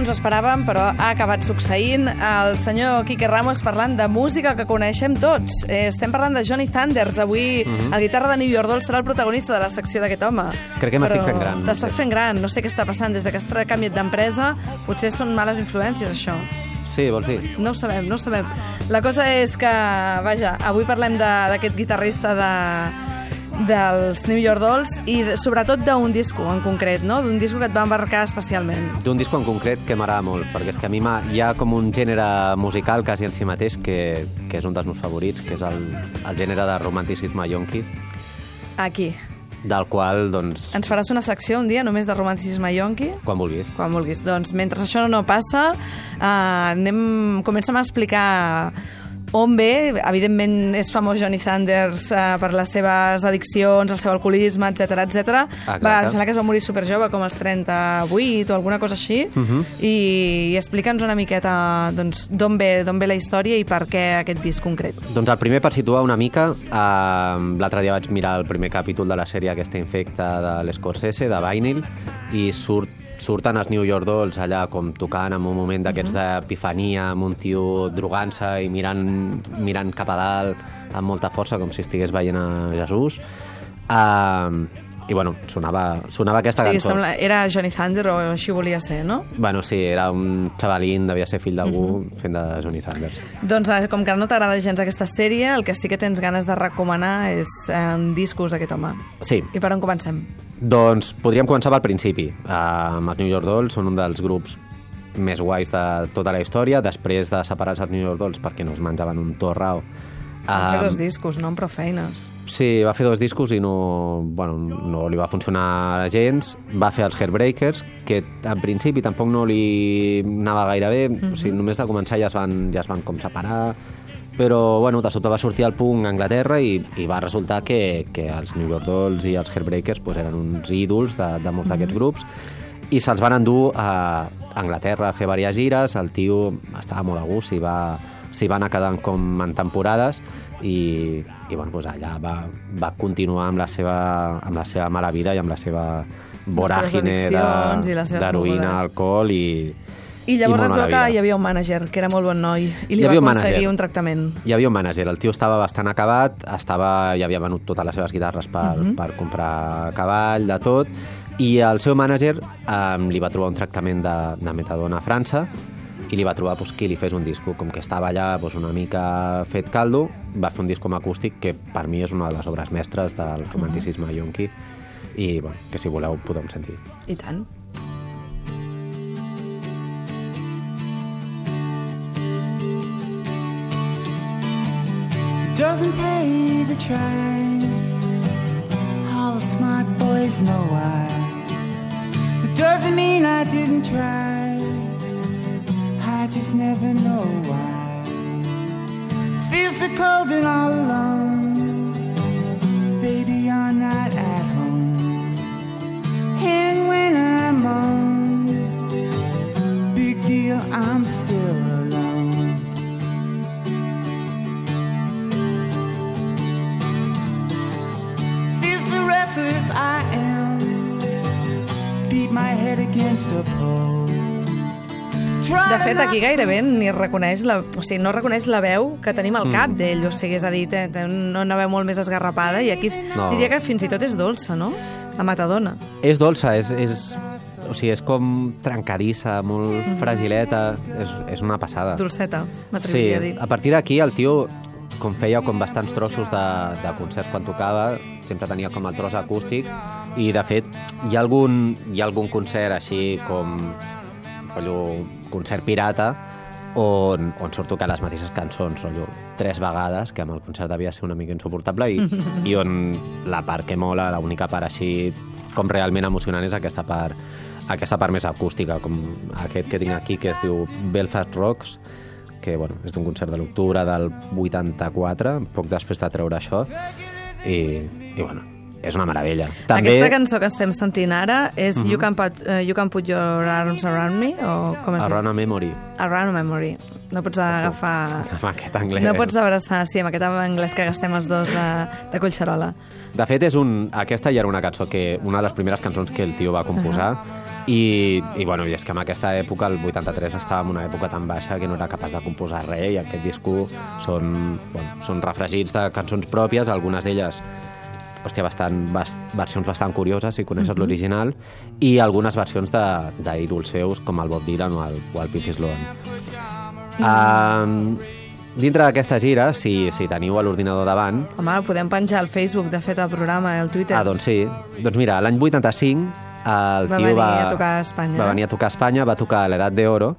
ens ho esperàvem, però ha acabat succeint. El senyor Quique Ramos parlant de música que coneixem tots. Eh, estem parlant de Johnny Thunders. Avui uh -huh. el guitarra de New York Dolls serà el protagonista de la secció d'aquest home. Crec que m'estic fent gran. T'estàs fent gran. No sé què està passant des de que has canviat d'empresa. Potser són males influències, això. Sí, vols dir? No ho sabem, no ho sabem. La cosa és que, vaja, avui parlem d'aquest guitarrista de dels New York Dolls i de, sobretot d'un disco en concret, no? d'un disco que et va embarcar especialment. D'un disco en concret que m'agrada molt, perquè és que a mi hi ha com un gènere musical quasi en si mateix que, que és un dels meus favorits, que és el, el gènere de romanticisme yonqui. Aquí. Del qual, doncs... Ens faràs una secció un dia només de romanticisme yonqui? Quan vulguis. Quan vulguis. Doncs mentre això no passa, eh, anem, comencem a explicar on ve, evidentment és famós Johnny Sanders eh, per les seves addiccions, el seu alcoholisme, etc etc. Ah, va, em sembla que es va morir superjove, com als 38 o alguna cosa així, uh Mhm. -huh. i, i explica'ns una miqueta doncs, d'on ve, ve la història i per què aquest disc concret. Doncs el primer, per situar una mica, eh, l'altre dia vaig mirar el primer capítol de la sèrie aquesta infecta de l'Escorsese, de Vinyl, i surt surten els New York Dolls allà com tocant en un moment d'aquests -huh. d'epifania, amb un tio drogant-se i mirant, mirant cap a dalt amb molta força, com si estigués veient a Jesús. Uh, I bueno, sonava, sonava aquesta sí, cançó. Sembla, era Johnny Thunder o així volia ser, no? Bueno, sí, era un xavalín, devia ser fill d'algú uh -huh. fent de Johnny Thunders. Doncs eh, com que no t'agrada gens aquesta sèrie, el que sí que tens ganes de recomanar és eh, discos d'aquest home. Sí. I per on comencem? Doncs podríem començar pel principi. Uh, els New York Dolls són un dels grups més guais de tota la història. Després de separar-se els New York Dolls perquè no es menjaven un torrao. Va fer dos discos, no? Amb prou feines. Sí, va fer dos discos i no, bueno, no li va funcionar gens. Va fer els Heartbreakers, que en principi tampoc no li anava gaire bé. Mm -hmm. O sigui, només de començar ja es van, ja es van com separar però bueno, de sobte va sortir el punk a Anglaterra i, i va resultar que, que els New York Dolls i els Heartbreakers pues, eren uns ídols de, de molts d'aquests grups i se'ls van endur a Anglaterra a fer diverses gires, el tio estava molt a gust, s'hi va, s'hi va anar quedant com en temporades i, i bueno, pues allà va, va continuar amb la, seva, amb la seva mala vida i amb la seva voràgine d'heroïna, alcohol i, i llavors es veu que hi havia un mànager, que era molt bon noi, i li hi va un aconseguir un tractament. Hi havia un mànager, el tio estava bastant acabat, estava, ja havia venut totes les seves guitarres per, uh -huh. per comprar cavall, de tot, i el seu mànager um, li va trobar un tractament de, de metadona a França i li va trobar pues, qui li fes un disco. Com que estava allà pues, una mica fet caldo, va fer un disc com acústic que per mi és una de les obres mestres del romanticisme uh -huh. yonqui i bueno, que si voleu podem sentir. I tant. Doesn't pay to try. All the smart boys know why. It doesn't mean I didn't try. I just never know why. Feel so cold and all alone. Baby, restless I am. Beat my head against a pole. De fet, aquí gairebé ni reconeix la, o sigui, no reconeix la veu que tenim al cap mm. d'ell, o sigui, és a dir, té, té una veu molt més esgarrapada i aquí no. diria que fins i tot és dolça, no? La matadona. És dolça, és, és, o sigui, és com trencadissa, molt mm. fragileta, és, és una passada. Dolceta, sí, m'atreviria a dir. a partir d'aquí el tio com feia com bastants trossos de, de concerts quan tocava, sempre tenia com el tros acústic i de fet hi ha algun, hi ha algun concert així com rotllo, concert pirata on, on surt tocant les mateixes cançons rotllo, tres vegades, que amb el concert devia ser una mica insuportable i, i on la part que mola, l'única part així com realment emocionant és aquesta part aquesta part més acústica, com aquest que tinc aquí, que es diu Belfast Rocks, que bueno, és d'un concert de l'octubre del 84, poc després de treure això, i, i bueno, és una meravella. També... Aquesta cançó que estem sentint ara és uh -huh. you, can put, uh, you Can Put Your Arms Around Me? O com es Around a Memory. Around a Memory. No pots agafar... Amb aquest anglès. No pots abraçar, sí, amb aquest anglès que gastem els dos de, de Collserola. De fet, és un... aquesta ja era una cançó que... Una de les primeres cançons que el tio va composar uh -huh. I, i, bueno, i és que en aquesta època, el 83, estava en una època tan baixa que no era capaç de composar res i aquest disco són, bueno, són refregits de cançons pròpies, algunes d'elles hòstia, bastant, bast, versions bastant curioses, si coneixes uh mhm. -huh. l'original, i algunes versions d'ídols seus, com el Bob Dylan o el, o el Pete Sloan. Uh -huh. um, dintre d'aquesta gira, si, si teniu a l'ordinador davant... Home, podem penjar al Facebook, de fet, el programa, el Twitter. Ah, doncs sí. Doncs mira, l'any 85 el va tio va... a tocar a Espanya. Va venir a tocar a Espanya, va tocar a l'edat d'oro,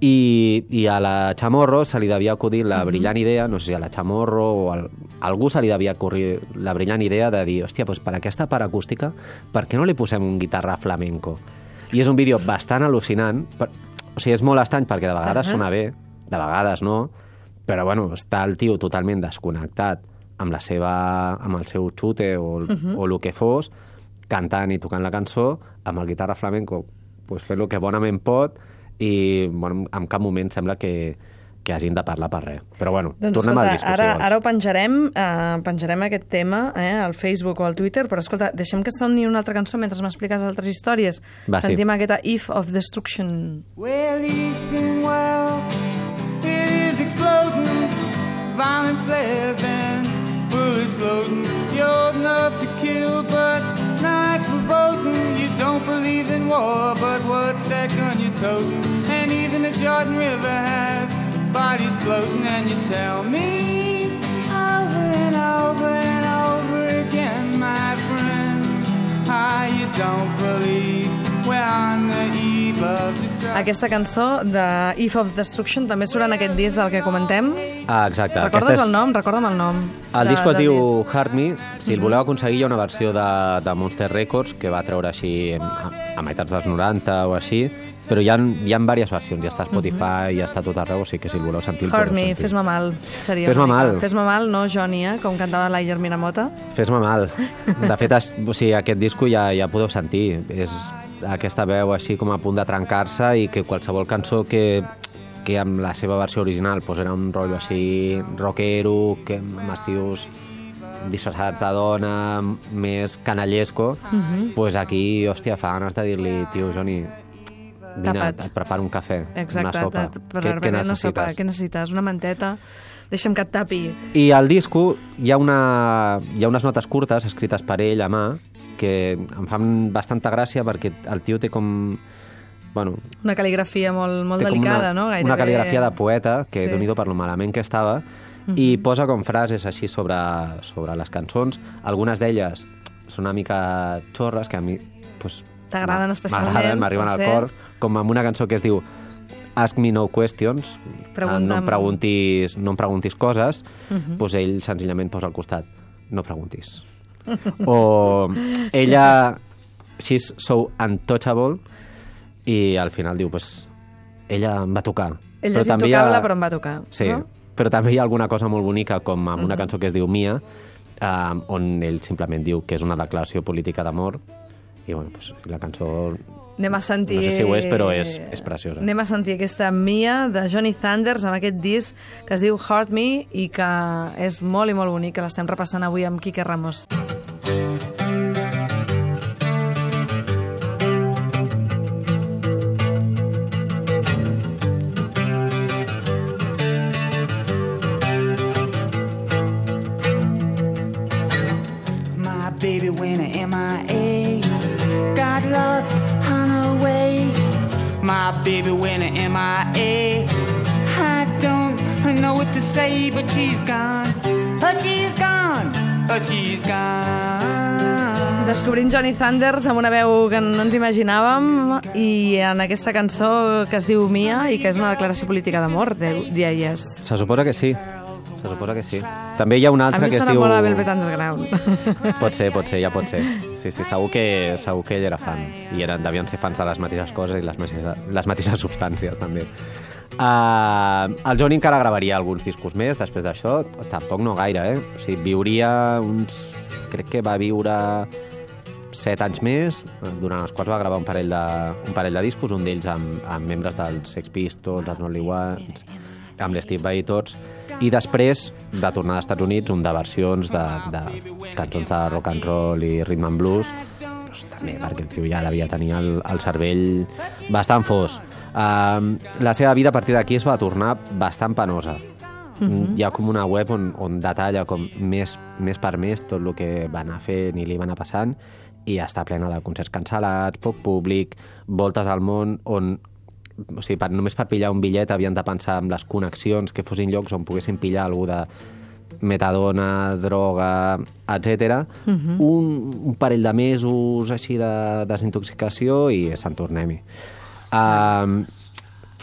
i, i a la Chamorro se li devia acudir la brillant idea, no sé si a la Chamorro o a algú se li devia acudir la brillant idea de dir, hòstia, doncs per aquesta part acústica, per què no li posem un guitarra flamenco? I és un vídeo bastant al·lucinant, per, o sigui, és molt estrany perquè de vegades uh -huh. sona bé, de vegades no, però bueno, està el tio totalment desconnectat amb, la seva, amb el seu xute o, uh -huh. o el que fos, cantant i tocant la cançó, amb el guitarra flamenco pues, fent el que bonament pot, i bueno, en cap moment sembla que, que hagin de parlar per res. Però bueno, doncs, tornem escolta, al disco, ara, si ara ho penjarem, eh, penjarem aquest tema eh, al Facebook o al Twitter, però escolta, deixem que soni una altra cançó mentre m'expliques altres històries. Va, Sentim sí. aquesta If of Destruction. Well, east and well, it is exploding, violent flares and bullets loading. You're old enough to kill, but not for voting. You don't believe in war, but what's that gun you're toting? Jordan River has bodies floating, and you tell me over and over and over again, my friend, how you don't believe we're on the eve of Aquesta cançó de If of Destruction també surt en aquest disc del que comentem. Ah, exacte. Recordes és... el nom? Recorda'm el nom. El de, disc es diu disc. Heart Me. Si el voleu aconseguir, hi ha una versió de, de Monster Records que va treure així a, a meitats dels 90 o així, però hi ha, hi ha diverses versions, ja està a Spotify, uh -huh. ja està tot arreu, o sigui que si el voleu sentir... Heart Me, fes-me mal, Fes-me mal. Fes-me mal, no Johnny, eh, com cantava l'Ayer Minamota. Fes-me mal. De fet, es, o sigui, aquest disco ja, ja podeu sentir. És aquesta veu així com a punt de trencar-se i que qualsevol cançó que, que amb la seva versió original pues, era un rotllo així rockero, que amb estius disfressats de dona, més canallesco, uh -huh. pues aquí, hòstia, fa ganes de dir-li, tio, Joni, vine, et preparo un cafè, Exacte, una sopa. Per què, què necessites? Una sopa, què necessites? Una manteta? Deixa'm que et tapi. I al disco hi ha, una, hi ha unes notes curtes escrites per ell a mà que em fan bastanta gràcia perquè el tio té com... Bueno, una cal·ligrafia molt, molt delicada, una, no? Gairebé... Una cal·ligrafia de poeta, que sí. déu per lo malament que estava, uh -huh. i posa com frases així sobre, sobre les cançons. Algunes d'elles són una mica xorres, que a mi pues, t'agraden especialment. M'arriben al cor, com amb una cançó que es diu Ask me no questions, Pregunta'm... no em preguntis, no em preguntis coses, uh -huh. pues ell senzillament posa al costat, no preguntis. o ella she's so untouchable i al final diu, pues, ella em va tocar. Ella però és intocable, ha... però em va tocar. Sí, no? però també hi ha alguna cosa molt bonica, com amb una cançó que es diu Mia, eh, on ell simplement diu que és una declaració política d'amor, i bueno, pues, la cançó Anem a sentir... No sé si ho és, però és, és preciosa. Anem a sentir aquesta Mia de Johnny Thunders amb aquest disc que es diu Heart Me i que és molt i molt bonic, que l'estem repassant avui amb Quique Ramos. My My baby went to MIA. I don't know what to say, but she's gone. But she's gone. But she's gone. Descobrint Johnny Thunders amb una veu que no ens imaginàvem i en aquesta cançó que es diu Mia i que és una declaració política d'amor, deies. Se suposa que sí. Se suposa que sí. També hi ha un A altre mi que es sona diu... molt a Velvet Underground. Pot ser, pot ser, ja pot ser. Sí, sí, segur que, segur que ell era fan. I eren, devien ser fans de les mateixes coses i les mateixes, les mateixes substàncies, també. Uh, el Johnny encara gravaria alguns discos més després d'això, tampoc no gaire, eh? O sigui, viuria uns... Crec que va viure set anys més, durant els quals va gravar un parell de, un parell de discos, un d'ells amb, amb membres dels Sex Pistols, els Only Ones, amb l'Steve Vai i tots, i després de tornar als Estats Units, un de versions de, de cançons de rock and roll i rhythm and blues, doncs, també perquè el tio ja devia tenir el, el cervell bastant fos. Um, la seva vida a partir d'aquí es va tornar bastant penosa. Mm -hmm. Hi ha com una web on, on detalla com més, més per més tot el que va anar fent i li va anar passant i està plena de concerts cancel·lats, poc públic, voltes al món on o sigui, per, només per pillar un bitllet havien de pensar en les connexions, que fossin llocs on poguessin pillar algú de metadona, droga, etc. Uh -huh. un, un parell de mesos així de desintoxicació i se'n tornem-hi. Uh,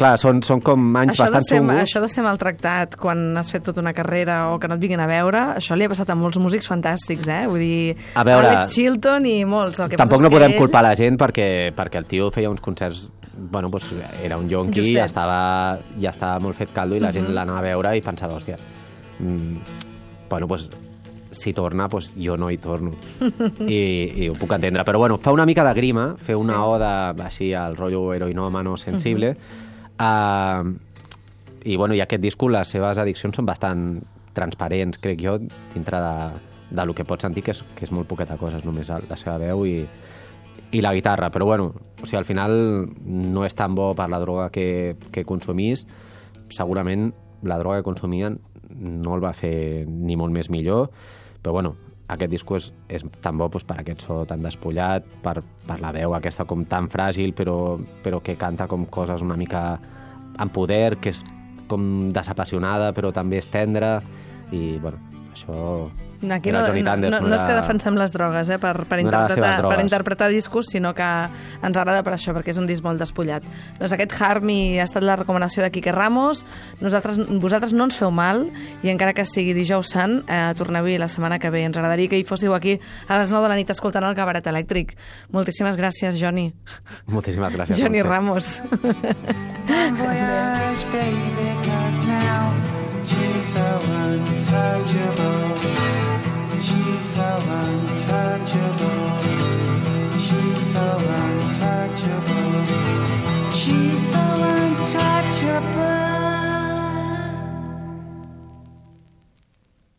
clar, són, són com anys Això bastant ser, això de ser maltractat quan has fet tota una carrera o que no et vinguin a veure, això li ha passat a molts músics fantàstics, eh? Vull dir, A veure, Alex Chilton i molts. El que Tampoc no podem ell... culpar la gent perquè, perquè el tio feia uns concerts bueno, pues, era un yonqui, ja estava, ja estava molt fet caldo i la gent l'anava a veure i pensava, hòstia, mm, bueno, pues, si torna, pues, jo no hi torno. I, I ho puc entendre. Però bueno, fa una mica de grima, fer una sí. oda així al rotllo heroinòmano sensible. Uh -huh. Uh, I bueno, i aquest disco, les seves addiccions són bastant transparents, crec jo, dintre de, de lo que pots sentir, que és, que és molt poqueta cosa, és només la seva veu i, i la guitarra, però bueno, o sigui, al final no és tan bo per la droga que, que consumís. Segurament la droga que consumien no el va fer ni molt més millor, però bueno, aquest disco és, és tan bo doncs, per aquest so tan despullat, per, per la veu aquesta com tan fràgil, però, però que canta com coses una mica amb poder, que és com desapassionada, però també és tendra, i bueno, això... Aquí no, no, no, no és que defensem les drogues eh, per, per, interpretar, per interpretar discos, sinó que ens agrada per això, perquè és un disc molt despullat. Doncs aquest Harmy ha estat la recomanació de Quique Ramos. Nosaltres, vosaltres no ens feu mal, i encara que sigui dijous sant, eh, torneu-hi la setmana que ve. Ens agradaria que hi fóssiu aquí a les 9 de la nit escoltant el Cabaret Elèctric. Moltíssimes gràcies, Johnny. Moltíssimes gràcies. Johnny Montse. Ramos. Voyage, baby, She's so untouchable. She's so untouchable. She's so untouchable.